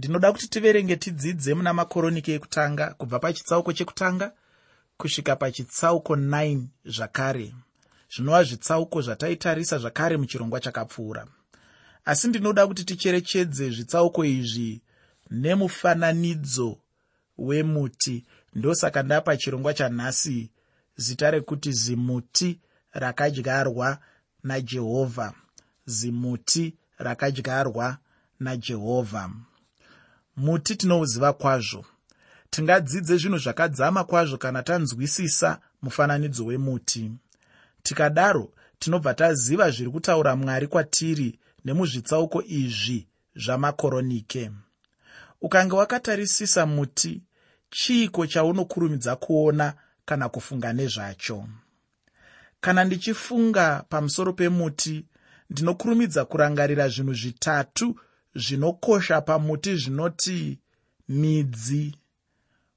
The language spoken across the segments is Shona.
ndinoda kuti tiverenge tidzidze muna makoroniki ekutanga kubva pachitsauko chekutanga kusvika pachitsauko 9 zvakare. Zvinova zvitsauko zvataitarisa zvakare muchirongwa chakapfuura. Asi ndinoda kuti ticherechedze zvitsauko izvi nemufananidzo wemuti. Ndosaka ndapa chirongwa chanhasi zita rekuti zimuti rakadyarwa najehovha zimuti rakadyarwa najehovha muti tinouziva kwazvo. Tingadzidze zvinhu zvakadzama kwazvo kana tanzwisisa mufananidzo wemuti. Tikadaro tinobva taziva zviri kutaura mwari kwatiri nemuzvitsauko izvi zvamakoronike. Ukange wakatarisisa muti chiiko chaunokurumidza kuona kana kufunga nezvacho? Kana ndichifunga pamusoro pemuti ndinokurumidza kurangarira zvinhu zvitatu zvinokosha pamuti zvinoti midzi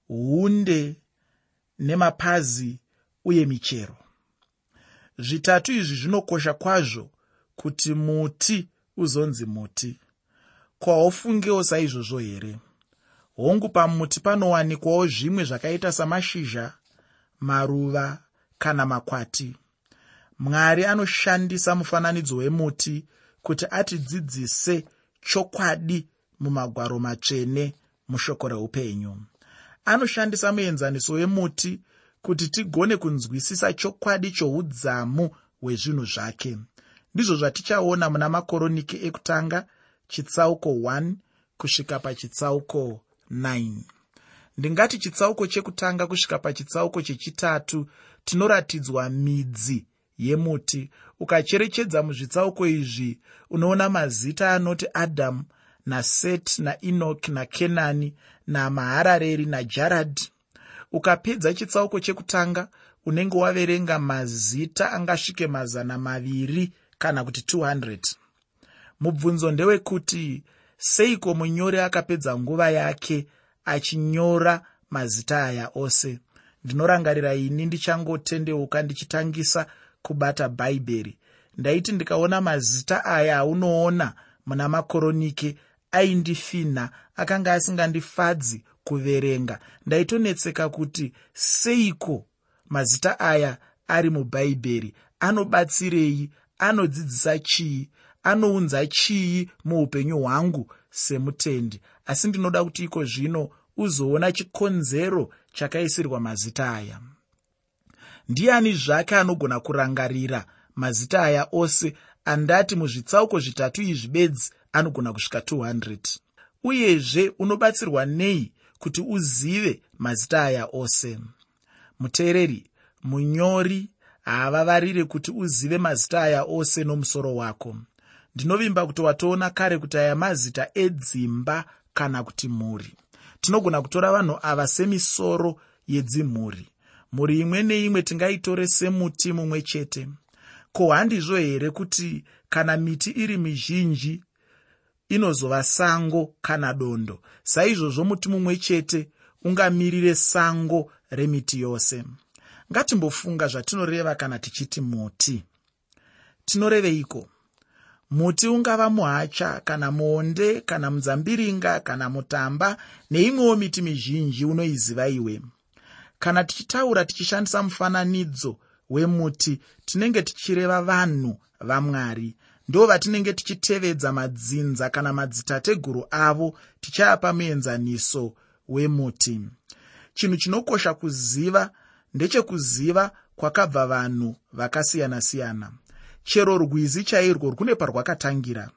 hunde nemapazi uye michero. Zvitatu izvi zvinokosha kwazvo kuti muti uzonzi muti. Kwaufungewo saizvozvo here? Hongu pamuti panowanikwawo zvimwe zvakaita samashizha maruva kana makwati. Mwari anoshandisa mufananidzo wemuti kuti atidzidzise chokwadi mumagwaro matsvene mushoko reupenyu. Anoshandisa muenzaniso wemuti kuti tigone kunzwisisa chokwadi choudzamu hwezvinhu zvake. Ndizvo zvatichaona muna makoroniki ekutanga chitsauko 1 kusvika pachitsauko 9 ndingati chitsauko chekutanga kusvika pachitsauko chechitatu tinoratidzwa midzi yemuti ukacherechedza muzvitsauko izvi unoona mazita anoti adhamu naseti naenoki nakenani namaharareri najaradhi ukapedza chitsauko chekutanga unenge waverenga mazita angasvike mazana maviri kana kuti 200 mubvunzo ndewekuti seiko munyori akapedza nguva yake achinyora mazita aya ose? Ndinorangarira ini ndichangotendeuka ndichitangisa kubata bhaibheri. Ndaiti ndikaona mazita aya aunoona muna makoronike aindifinha akanga asingandifadzi kuverenga. Ndaitonetseka kuti seiko mazita aya ari mubhaibheri? Anobatsirei? Anodzidzisa chii? Anounza chii muupenyu hwangu semutendi? Asi ndinoda kuti iko zvino uzoona chikonzero chakaisirwa mazita aya ndiani zvake anogona kurangarira? Mazita aya ose andati muzvitsauko zvitatu izvi bedzi anogona kusvika 200 uyezve unobatsirwa nei kuti uzive mazita aya ose? Muteereri munyori haavavarire kuti uzive mazita aya ose nomusoro wako. Ndinovimba kuti watoona kare kuti aya mazita edzimba kana kuti mhuri. Tinogona kutora vanhu ava semisoro yedzimhuri mhuri imwe neimwe tingaitore semuti mumwe chete. Ko handizvo here kuti kana miti iri mizhinji inozova sango kana dondo? Saizvozvo muti mumwe chete ungamirire sango remiti yose. Ngatimbofunga zvatinoreva kana tichiti muti. Tinoreveiko? Muti ungava muhacha kana muonde kana mudzambiringa kana mutamba neimwewo miti mizhinji unoiziva iwe kana tichitaura tichishandisa mufananidzo wemuti tinenge tichireva vanhu vamwari. Ndo vatinenge tichitevedza madzinza kana madzitateguru avo tichaapa muenzaniso wemuti. Chinhu chinokosha kuziva ndechekuziva kwakabva vanhu vakasiyana-siyana. Chero rwizi chairwo rwune parwakatangira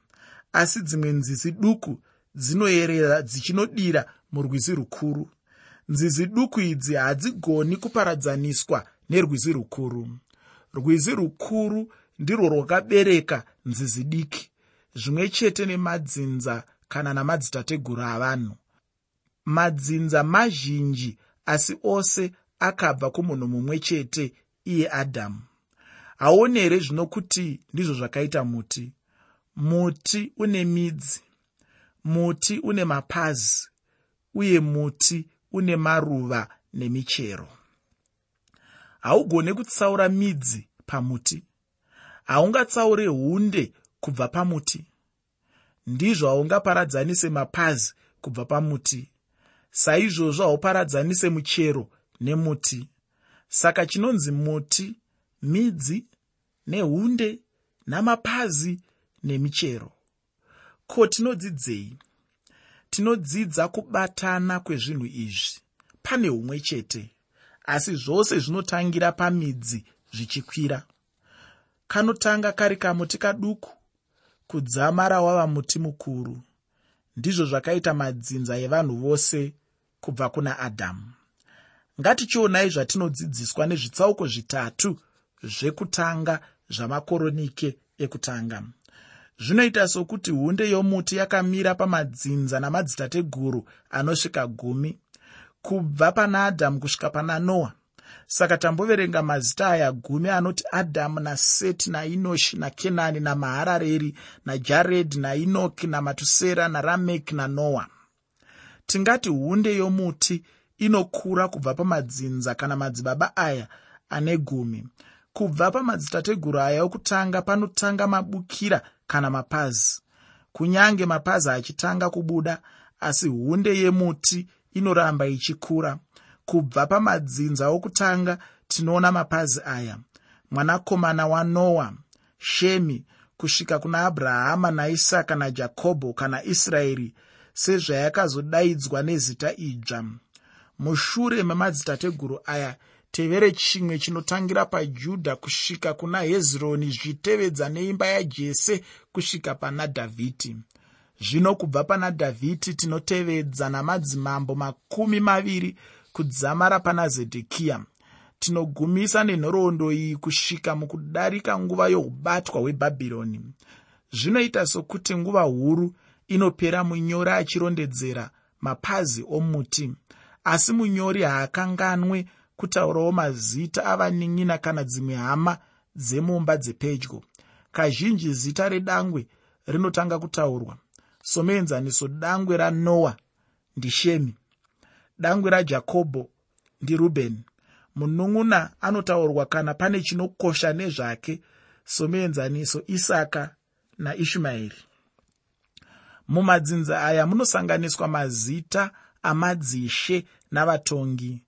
asi dzimwe nzizi duku dzinoyerera dzichinodira murwizi rukuru nzizi duku idzi hadzigoni kuparadzaniswa nerwizi rukuru. Rwizi rukuru ndirwo rwakabereka nzizi diki zvimwe chete nemadzinza kana namadzitateguru avanhu. Madzinza mazhinji asi ose akabva kumunhu mumwe chete iye adhamu hauoni here zvino kuti ndizvo zvakaita muti. Muti une midzi muti une mapazi uye muti une maruva nemichero. Haugone kutsaura midzi pamuti. Haungatsaure hunde kubva pamuti. Ndizvo haungaparadzanise mapazi kubva pamuti. Saizvozvo hauparadzanise muchero nemuti. Saka chinonzi muti midzi neunde namapazi nemichero. Ko tinodzidzei tinodzidza kubatana kwezvinhu izvi. Pane umwe chete asi zvose zvinotangira pamidzi zvichikwira. Kanotanga kari kamuti kaduku kudzamara wava muti mukuru. Ndizvo zvakaita madzinza evanhu vose kubva kuna adhamu ngatichionai zvatinodzidziswa nezvitsauko zvitatu zvekutanga zvamakoronike ekutanga zvinoita sokuti hunde yomuti yakamira pamadzinza namadzitateguru anosvika gumi kubva pana adhamu kusvika pana noa. Saka tamboverenga mazita aya gumi anoti adhamu naseti nainoshi nakenani namaharareri najaredhi nainoki namatusera narameki nanoa. Tingati hunde yomuti inokura kubva pamadzinza kana madzibaba aya ane gumi. Kubva pamadzitateguru aya okutanga panotanga mabukira kana mapazi. Kunyange mapazi achitanga kubuda asi hunde yemuti inoramba ichikura. Kubva pamadzinza okutanga tinoona mapazi aya. Mwanakomana wanoa shemi kusvika kuna abrahama naisaka najakobho kana israeri sezvayakazodaidzwa nezita idzva. Mushure memadzitateguru aya tevere chimwe chinotangira pajudha kusvika kuna hezironi zvitevedza neimba yajese kusvika pana dhavhidhi zvino kubva pana dhavhidhi tinotevedza namadzimambo makumi maviri kudzamara pana zedhekiya tinogumisa nenhoroondo iyi kusvika mukudarika nguva youbatwa hwebhabhironi zvinoita sokuti nguva huru inopera munyori achirondedzera mapazi omuti asi munyori haakanganwe kutaurawo mazita avanin'ina kana dzimwe hama dzemumba dzepedyo. Kazhinji zita redangwe rinotanga kutaurwa. Somuenzaniso dangwe ranoa ndishemi. Dangwe rajakobho ndirubheni munun'una anotaurwa kana pane chinokosha nezvake somuenzaniso isaka naishumaeri. Mumadzinza aya munosanganiswa mazita amadzishe navatongi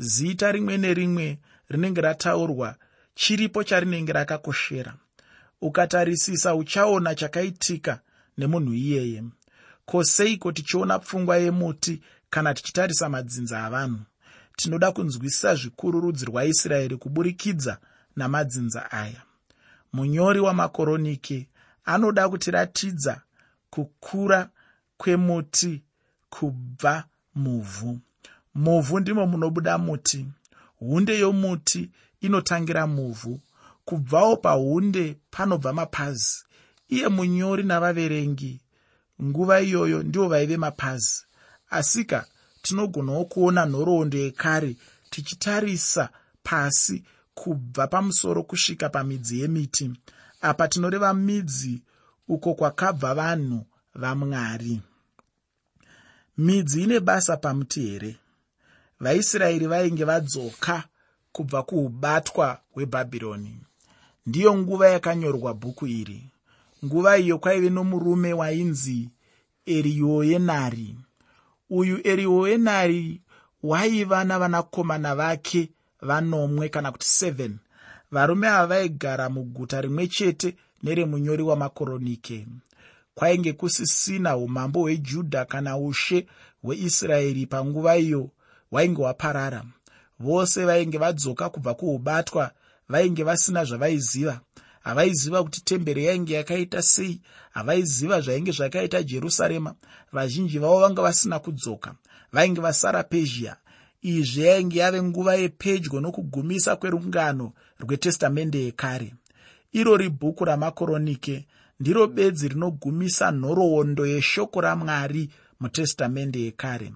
zita rimwe nerimwe rinenge rataurwa chiripo charinenge rakakoshera. Ukatarisisa uchaona chakaitika nemunhu iyeye. Koseiko tichiona pfungwa yemuti kana tichitarisa madzinza avanhu? Tinoda kunzwisisa zvikuru rudzi rwaisraeri kuburikidza namadzinza aya. Munyori wamakoroniki anoda kutiratidza kukura kwemuti kubva muvhu muvhu ndimo munobuda muti. Hunde yomuti inotangira muvhu. Kubvawo paunde panobva mapazi. Iye munyori navaverengi. Nguva iyoyo ndivo vaive mapazi. Asika tinogonawo kuona nhoroondo yekare tichitarisa pasi kubva pamusoro kusvika pamidzi yemiti. Apa tinoreva midzi uko kwakabva vanhu vamwari. Midzi ine basa pamuti here vaisraeri vainge vadzoka kubva kuubatwa hwebhabhironi. Ndiyo nguva yakanyorwa bhuku iri. Nguva iyo kwaive nomurume wainzi erioenari. Uyu erioenari waiva navanakomana vake vanomwe kana kuti 7 varume ava vaigara muguta rimwe chete neremunyori wamakoronike. Kwainge kusisina umambo hwejudha kana ushe hweisraeri panguva iyo hwainge hwaparara vose vainge vadzoka kubva kuubatwa vainge vasina zvavaiziva. Havaiziva kuti temberi yainge yakaita sei havaiziva zvainge zvakaita jerusarema. Vazhinji vavo vanga vasina kudzoka vainge vasara pezhia. Izvi yainge yave nguva yepedyo nokugumisa kwerungano rwetestamende yekare. Irori bhuku ramakoronike ndiro bedzi rinogumisa nhoroondo yeshoko ramwari mutestamende yekare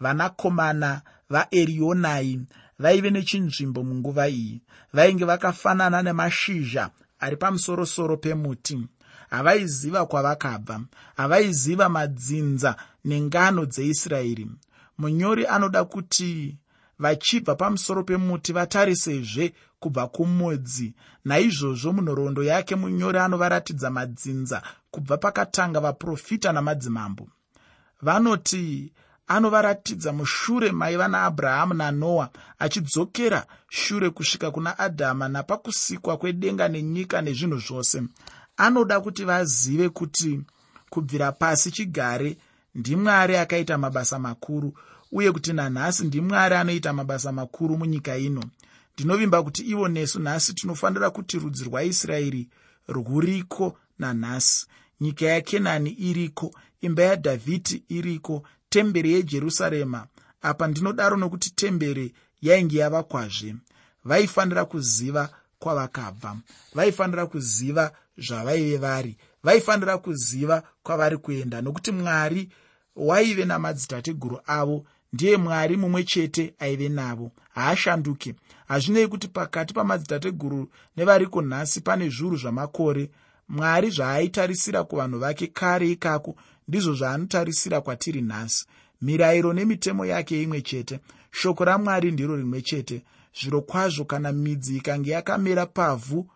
vanakomana vaerionai vaive nechinzvimbo munguva iyi. Vainge vakafanana nemashizha ari pamusorosoro pemuti. Havaiziva kwavakabva. Havaiziva madzinza nengano dzeisraeri. Munyori anoda kuti vachibva pamusoro pemuti vatarisezve kubva kumudzi naizvozvo munhoroondo yake munyori anovaratidza madzinza kubva pakatanga vaprofita namadzimambo. Vanoti anovaratidza mushure maiva naabrahama nanoa achidzokera shure kusvika kuna adhama napakusikwa kwedenga nenyika nezvinhu zvose. Anoda kuti vazive kuti kubvira pasi chigare ndimwari akaita mabasa makuru uye kuti nanhasi ndimwari anoita mabasa makuru munyika ino. Ndinovimba kuti ivo nesu nhasi tinofanira kuti rudzi rwaisraeri rwuriko nanhasi. Nyika yakenani iriko imba yadhavhidhi iriko temberi yejerusarema. Apa ndinodaro nokuti temberi yainge yavakwazve vaifanira kuziva kwavakabva. Vaifanira kuziva zvavaive vari. Vaifanira kuziva kwavari kuenda. Nokuti mwari waive namadzitateguru avo ndiye mwari mumwe chete aive navo. Haashanduke hazvinei kuti pakati pamadzitateguru nevariko nhasi pane zviuru zvamakore mwari zvaaitarisira kuvanhu vake kare ikako ndizvo zvaanotarisira kwatiri nhasi. Mirayiro nemitemo yake imwe chete. Shoko ramwari ndiro rimwe chete. Zviro kwazvo kana midzi ikange yakamera pavhu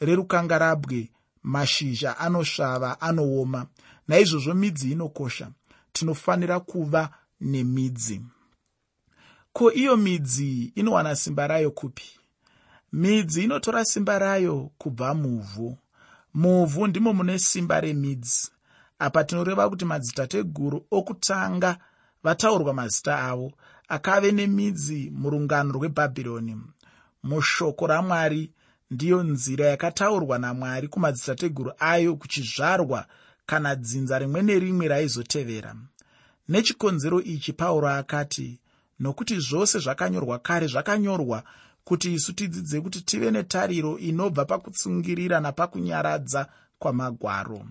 rerukangarabwe mashizha anosvava anooma. Naizvozvo midzi inokosha. Tinofanira kuva nemidzi. Ko iyo midzi inowana simba rayo kupi? Midzi inotora simba rayo kubva muvhu. Muvhu ndimo mune simba remidzi apa tinoreva kuti madzitateguru okutanga vataurwa mazita avo akave nemidzi murungano rwebhabhironi. Mushoko ramwari ndiyo nzira yakataurwa namwari kumadzitateguru ayo kuchizvarwa kana dzinza rimwe nerimwe raizotevera. Nechikonzero ichi pauro akati nokuti zvose zvakanyorwa kare zvakanyorwa kuti isu tidzidze kuti tive netariro inobva pakutsungirira napakunyaradza kwamagwaro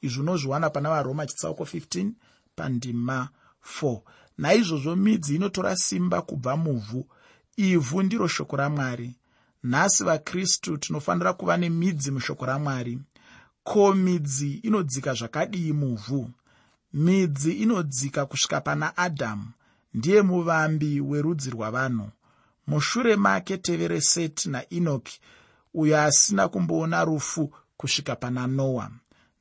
izvi unozviwana pana varoma chitsauko 15 pandima 4 naizvozvo midzi inotora simba kubva muvhu. Ivhu ndiro shoko ramwari. Nhasi vakristu tinofanira kuva nemidzi mushoko ramwari. Ko midzi inodzika zvakadii muvhu? Midzi inodzika kusvika pana adhamu ndiye muvambi werudzi rwavanhu. Mushure make tevere seti nainoki uyo asina kumboona rufu kusvika pana noa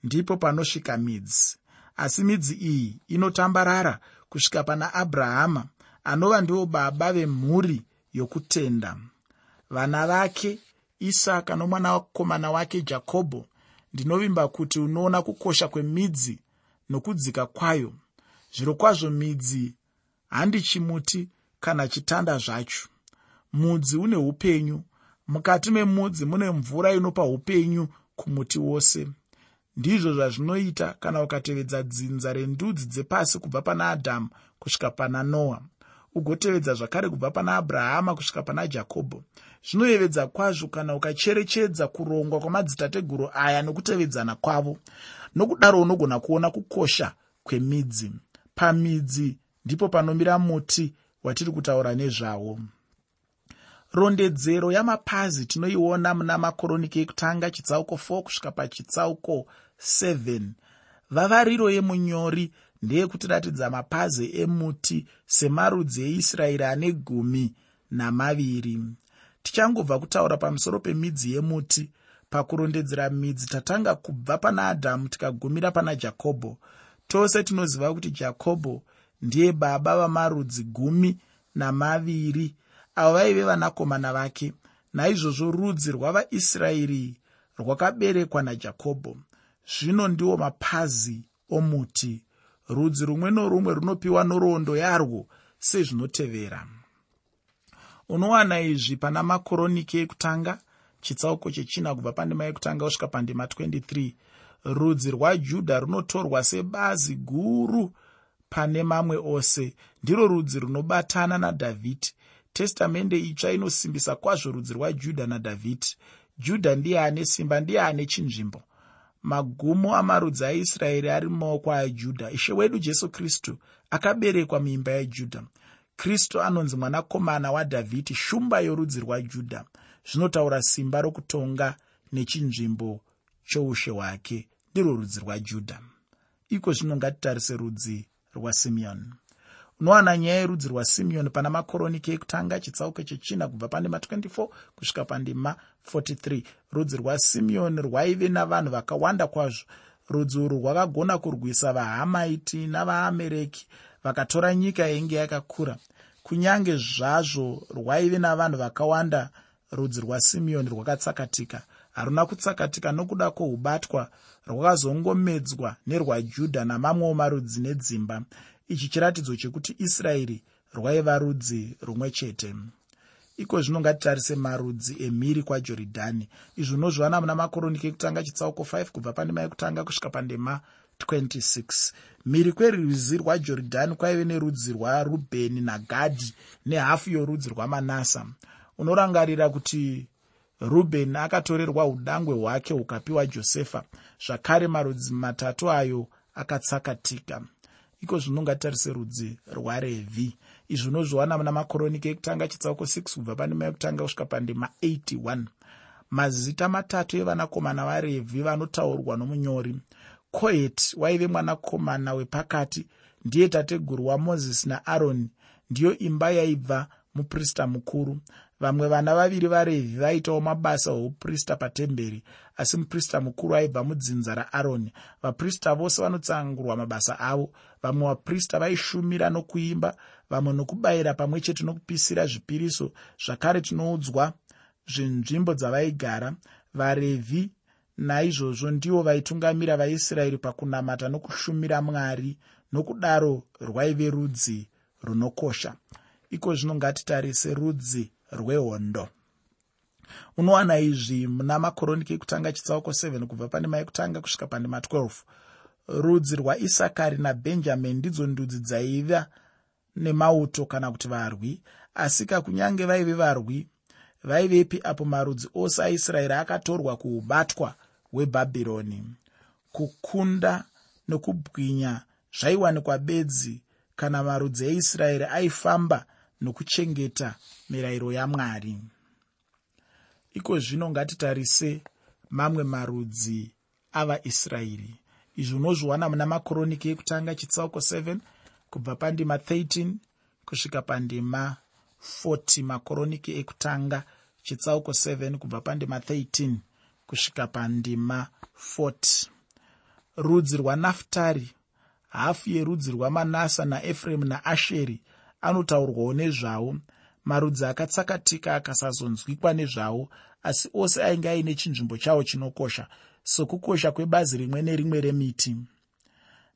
ndipo panosvika midzi. Asi midzi iyi inotambarara kusvika pana abrahama anova ndivo baba vemhuri yokutenda. Vana vake isaka nomwanakomana wake jakobho ndinovimba kuti unoona kukosha kwemidzi nokudzika kwayo. Zviro kwazvo midzi handi chimuti kana chitanda zvacho. Mudzi une upenyu. Mukati memudzi mune mvura inopa upenyu kumuti wose ndizvo zvazvinoita kana ukatevedza dzinza rendudzi dzepasi kubva pana adhamu kusvika pana noa ugotevedza zvakare kubva pana abrahama kusvika pana jakobho zvinoyevedza kwazvo kana ukacherechedza kurongwa kwamadzitateguru aya nokutevedzana kwavo nokudaro unogona kuona kukosha kwemidzi. Pamidzi ndipo panomira muti watiri kutaura nezvawo. Rondedzero yamapazi tinoiona muna makoroniki ekutanga chitsauko 4 kusvika pachitsauko 7 vavariro yemunyori ndeyekutiratidza mapazi emuti semarudzi eisraeri ane gumi namaviri. Tichangobva kutaura pamusoro pemidzi yemuti pakurondedzera midzi tatanga kubva pana adhamu tikagumira pana jakobho. Tose tinoziva kuti jakobho ndiye baba vamarudzi gumi namaviri. Avo vaive vanakomana vake naizvozvo rudzi rwavaisraeri rwakaberekwa najakobho zvino ndiwo mapazi omuti. Rudzi rumwe norumwe runopiwa norondo yarwo sezvinotevera. Unowana izvi pana makoroniki ekutanga chitsauko chechina kubva pandima yekutanga kusvika pandima 23 rudzi rwajudha runotorwa sebazi guru pane mamwe ose. Ndiro rudzi runobatana nadhavhidhi. Testamende itsva inosimbisa kwazvo rudzi rwajudha nadhavhidhi. Judha ndiye ane simba ndiye ane chinzvimbo magumo amarudzi aisraeri ari mumaoko ajudha ishe wedu jesu kristu akaberekwa muimba yejudha kristu anonzi mwanakomana wadhavhidhi shumba yorudzi rwajudha zvinotaura simba rokutonga nechinzvimbo choushe hwake ndirwo rudzi rwajudha iko zvino ngatitarise rudzi rwasimeoni unowana nyaya yerudzi rwasimeoni pana makoroniki ekutanga chitsauko chechina kubva pandima 24 kusvika pandima 43 rudzi rwasimeoni rwaive navanhu vakawanda kwazvo. Rudzi urwu rwakagona kurwisa vahamaiti navaamereki vakatora nyika yainge yakakura. Kunyange zvazvo rwaive navanhu vakawanda rudzi rwasimeoni rwakatsakatika. Haruna kutsakatika nokuda kwokubatwa rwakazongomedzwa nerwajudha namamwewo marudzi nedzimba ichi chiratidzo chekuti israeri rwaiva rudzi rumwe chete. Iko zvino ngatitarise marudzi emhiri kwajorodhani izvi unozviwana muna makoroniki ekutanga chitsauko 5 kubva pandima yekutanga kusvika pandima 26 mhiri kwerwizi rwajorodhani kwaive nerudzi rwarubheni nagadhi nehafu yorudzi rwamanasa unorangarira kuti rubheni akatorerwa udangwe hwake hukapiwa josefa. Zvakare marudzi matatu ayo akatsakatika iko zvino ngatitarise rudzi rwarevhi izvi unozviwana muna makoroniki ekutanga chitsauko 6 kubva pandima yekutanga kusvika pandima 81 mazita matatu evanakomana varevhi vanotaurwa nomunyori. Koheti waive mwanakomana wepakati. Ndiye tateguru wamozisi naaroni ndiyo imba yaibva muprista mukuru vamwe vana vaviri varevhi vaitawo mabasa ouprista patemberi asi muprista mukuru aibva mudzinza raaroni vaprista vose vanotsangurwa mabasa avo. Vamwe vaprista vaishumira nokuimba vamwe nokubayira pamwe chete nokupisira zvipiriso. Zvakare tinoudzwa zvenzvimbo dzavaigara. Varevhi naizvozvo ndivo vaitungamira vaisraeri pakunamata nokushumira mwari nokudaro rwaive rudzi runokosha. Iko zvino ngatitarise rudzi rwehondo. Unowana izvi muna makoroniki ekutanga chitsauko 7 kubva pandima yekutanga kusvika pandima 12 rudzi rwaisakari nabhenjamini ndidzo ndudzi dzaiva nemauto kana kuti varwi asi kakunyange vaive varwi vaivepi apo marudzi ose aisraeri akatorwa kuubatwa hwebhabhironi. Kukunda nokubwinya zvaiwanikwa bedzi kana marudzi eisraeri aifamba nokuchengeta mirayiro yamwari. Iko zvino ngatitarise mamwe marudzi avaisraeri izvi unozviwana muna makoroniki ekutanga chitsauko 7 kubva pandima 13 kusvika pandima 40 makoroniki ekutanga chitsauko 7 kubva pandima 13 kusvika pandima 40 rudzi rwanaftari hafu yerudzi rwamanasa naefuremu naasheri anotaurwawo nezvavo marudzi akatsakatika akasazonzwikwa nezvavo asi ose ainge aine chinzvimbo chavo chinokosha sokukosha kwebazi rimwe nerimwe remiti.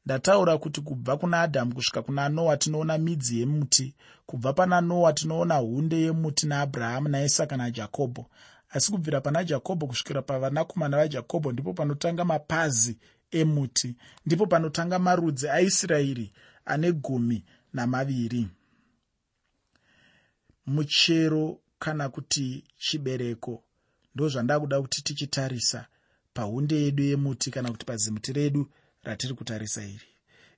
Ndataura kuti kubva kuna adhamu kusvika kuna noa tinoona midzi yemuti kubva pana noa tinoona hunde yemuti naabrahama naisaka najakobho. Asi kubvira pana jakobho kusvikira pavanakomana vajakobho ndipo panotanga mapazi emuti ndipo panotanga marudzi aisraeri ane gumi namaviri muchero kana kuti chibereko. Ndozvandakuda kuti tichitarisa paunde yedu yemuti kana kuti pazimuti redu ratiri kutarisa iri.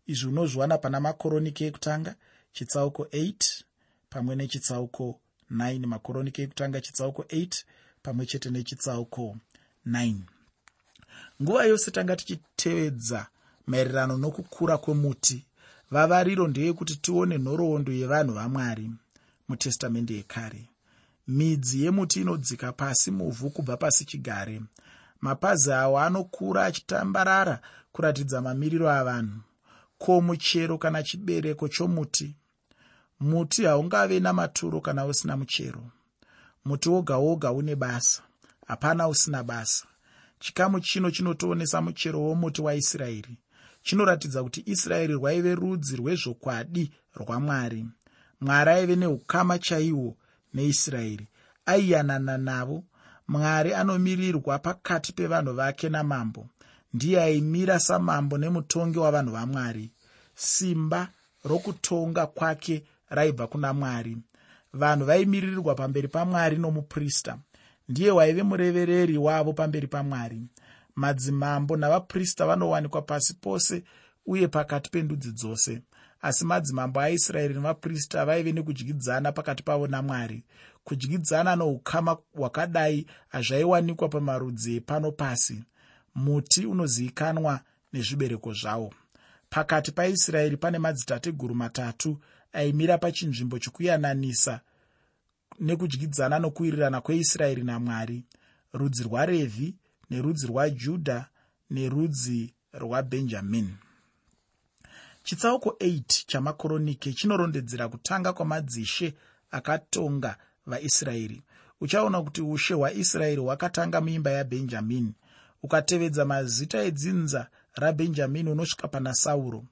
Izvi unozviwana pana makoroniki ekutanga chitsauko 8 pamwe nechitsauko 9 makoroniki ekutanga chitsauko 8 pamwe chete nechitsauko 9 nguva yose tanga tichitevedza maererano nokukura kwemuti vavariro ndeyekuti tione nhoroondo yevanhu vamwari mutestamende yekare. Midzi yemuti inodzika pasi muvhu kubva pasi chigare. Mapazi awo anokura achitambarara kuratidza mamiriro avanhu. Ko muchero kana chibereko chomuti? Muti haungave namaturo kana usina muchero. Muti woga woga une basa. Hapana usina basa. Chikamu chino chinotoonesa muchero womuti waisraeri. Chinoratidza kuti israeri rwaive rudzi rwezvokwadi rwamwari mwari aive neukama chaihwo neisraeri aiyanana navo. Mwari anomirirwa pakati pevanhu vake namambo. Ndiye aimira samambo nemutongi wavanhu vamwari simba rokutonga kwake raibva kuna mwari. Vanhu vaimiririrwa pamberi pamwari nomuprista. Ndiye waive murevereri wavo pamberi pamwari madzimambo navaprista vanowanikwa pasi pose uye pakati pendudzi dzose asi madzimambo aisraeri navaprista vaive nekudyidzana pakati pavo namwari. Kudyidzana noukama hwakadai hazvaiwanikwa pamarudzi epano pasi. Muti unozivikanwa nezvibereko zvawo. Pakati paisraeri pane madzitateguru matatu aimira pachinzvimbo chokuyananisa nekudyidzana nokuwirirana kweisraeri namwari. Rudzi rwarevhi nerudzi rwajudha nerudzi rwabhenjamini chitsauko 8 chamakoronike chinorondedzera kutanga kwamadzishe akatonga vaisraeri. Uchaona kuti ushe hwaisraeri hwakatanga muimba yabhenjamini ukatevedza mazita edzinza rabhenjamini unosvika pana sauro.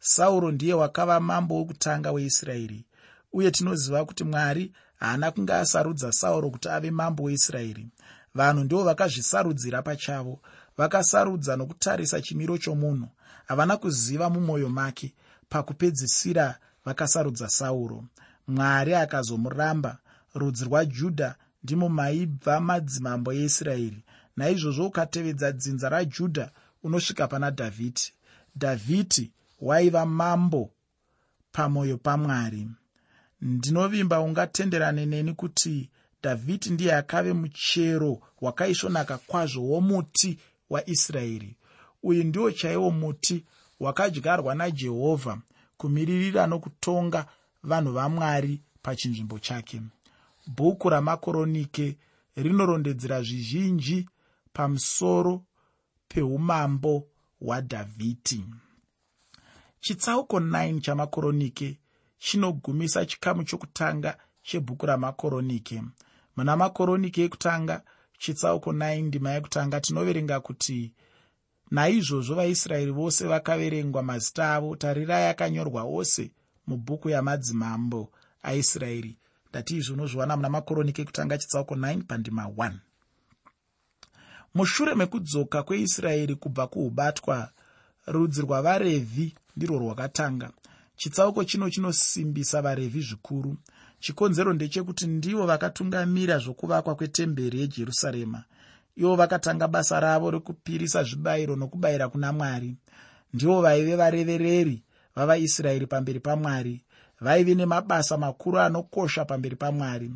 Sauro ndiye wakava mambo wekutanga weisraeri uye tinoziva kuti mwari haana kunge asarudza sauro kuti ave mambo weisraeri. Vanhu ndivo vakazvisarudzira pachavo vakasarudza nokutarisa chimiro chomunhu havana kuziva mumwoyo make pakupedzisira vakasarudza sauro. Mwari akazomuramba rudzi rwajudha ndimo maibva madzimambo eisraeri. Naizvozvo ukatevedza dzinza rajudha unosvika pana dhavhidhi dhavhidhi waiva mambo pamwoyo pamwari. Ndinovimba ungatenderane neni kuti dhavhidhi ndiye akave muchero wakaisvonaka kwazvo womuti waisraeri uyu ndiwo chaiwo muti wakadyarwa najehovha kumiririra nokutonga vanhu vamwari pachinzvimbo chake. Bhuku ramakoronike rinorondedzera zvizhinji pamusoro peumambo hwadhavhidhi. Chitsauko 9 chamakoronike chinogumisa chikamu chokutanga chebhuku ramakoronike. Muna makoronike ekutanga chitsauko 9 ndima yekutanga tinoverenga kuti naizvozvo vaisraeri vose vakaverengwa mazita avo. Tarirai akanyorwa ose mubhuku yamadzimambo. Aisraeri ndati izvo unozviwana muna makoronike ekutanga chitsauko 9 pandima 1 mushure mekudzoka kweisraeri kubva kuubatwa rudzi rwavarevhi ndirwo rwakatanga. Chitsauko chino chinosimbisa varevhi zvikuru. Chikonzero ndechekuti ndivo vakatungamira zvokuvakwa kwetemberi yejerusarema ivo vakatanga basa ravo rekupirisa zvibayiro nokubayira kuna mwari. Ndivo vaive varevereri vavaisraeri pamberi pamwari vaive nemabasa makuru anokosha pamberi pamwari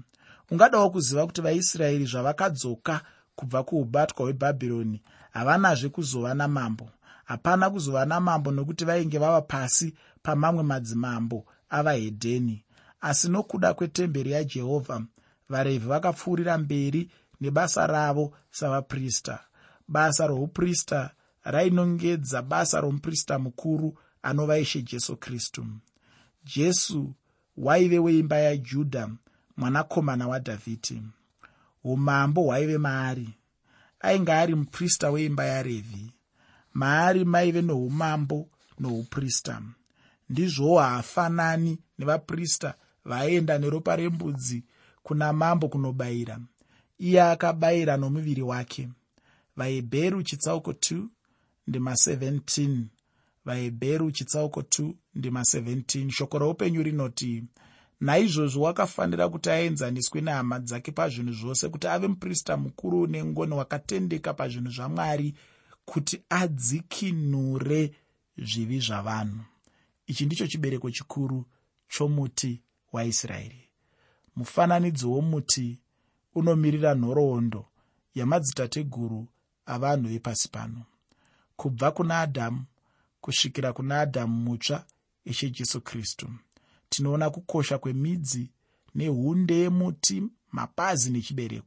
ungadawo kuziva kuti vaisraeri zvavakadzoka kubva kuubatwa hwebhabhironi havanazve kuzova namambo. Hapana kuzova namambo nokuti vainge vava pasi pamamwe madzimambo avahedheni asi nokuda kwetemberi yajehovha varevhi vakapfuurira mberi nebasa ravo savaprista. Basa rouprista rainongedza basa romuprista mukuru anova ishe jesu kristu. Jesu waive weimba yajudha mwanakomana wadhavhidhi umambo hwaive maari. Ainge ari muprista weimba yarevhi maari maive noumambo nouprista. Ndizvowo haafanani nevaprista vaenda neropa rembudzi kuna mambo kunobayira iye akabayira nomuviri wake. Vahebheru chitsauko 2 ndima 17 vahebheru chitsauko 2 ndima 17 shoko roupenyu rinoti naizvozvo wakafanira kuti aenzaniswe nehama dzake pazvinhu zvose kuti ave muprista mukuru nengoni wakatendeka pazvinhu zvamwari kuti adzikinure zvivi zvavanhu. Ichi ndicho chibereko chikuru chomuti waisraeri. Mufananidzo womuti unomirira nhoroondo yamadzitateguru avanhu vepasi pano. Kubva kuna adhamu kusvikira kuna adhamu mutsva ishe jesu kristu. Tinoona kukosha kwemidzi neunde yemuti mapazi nechibereko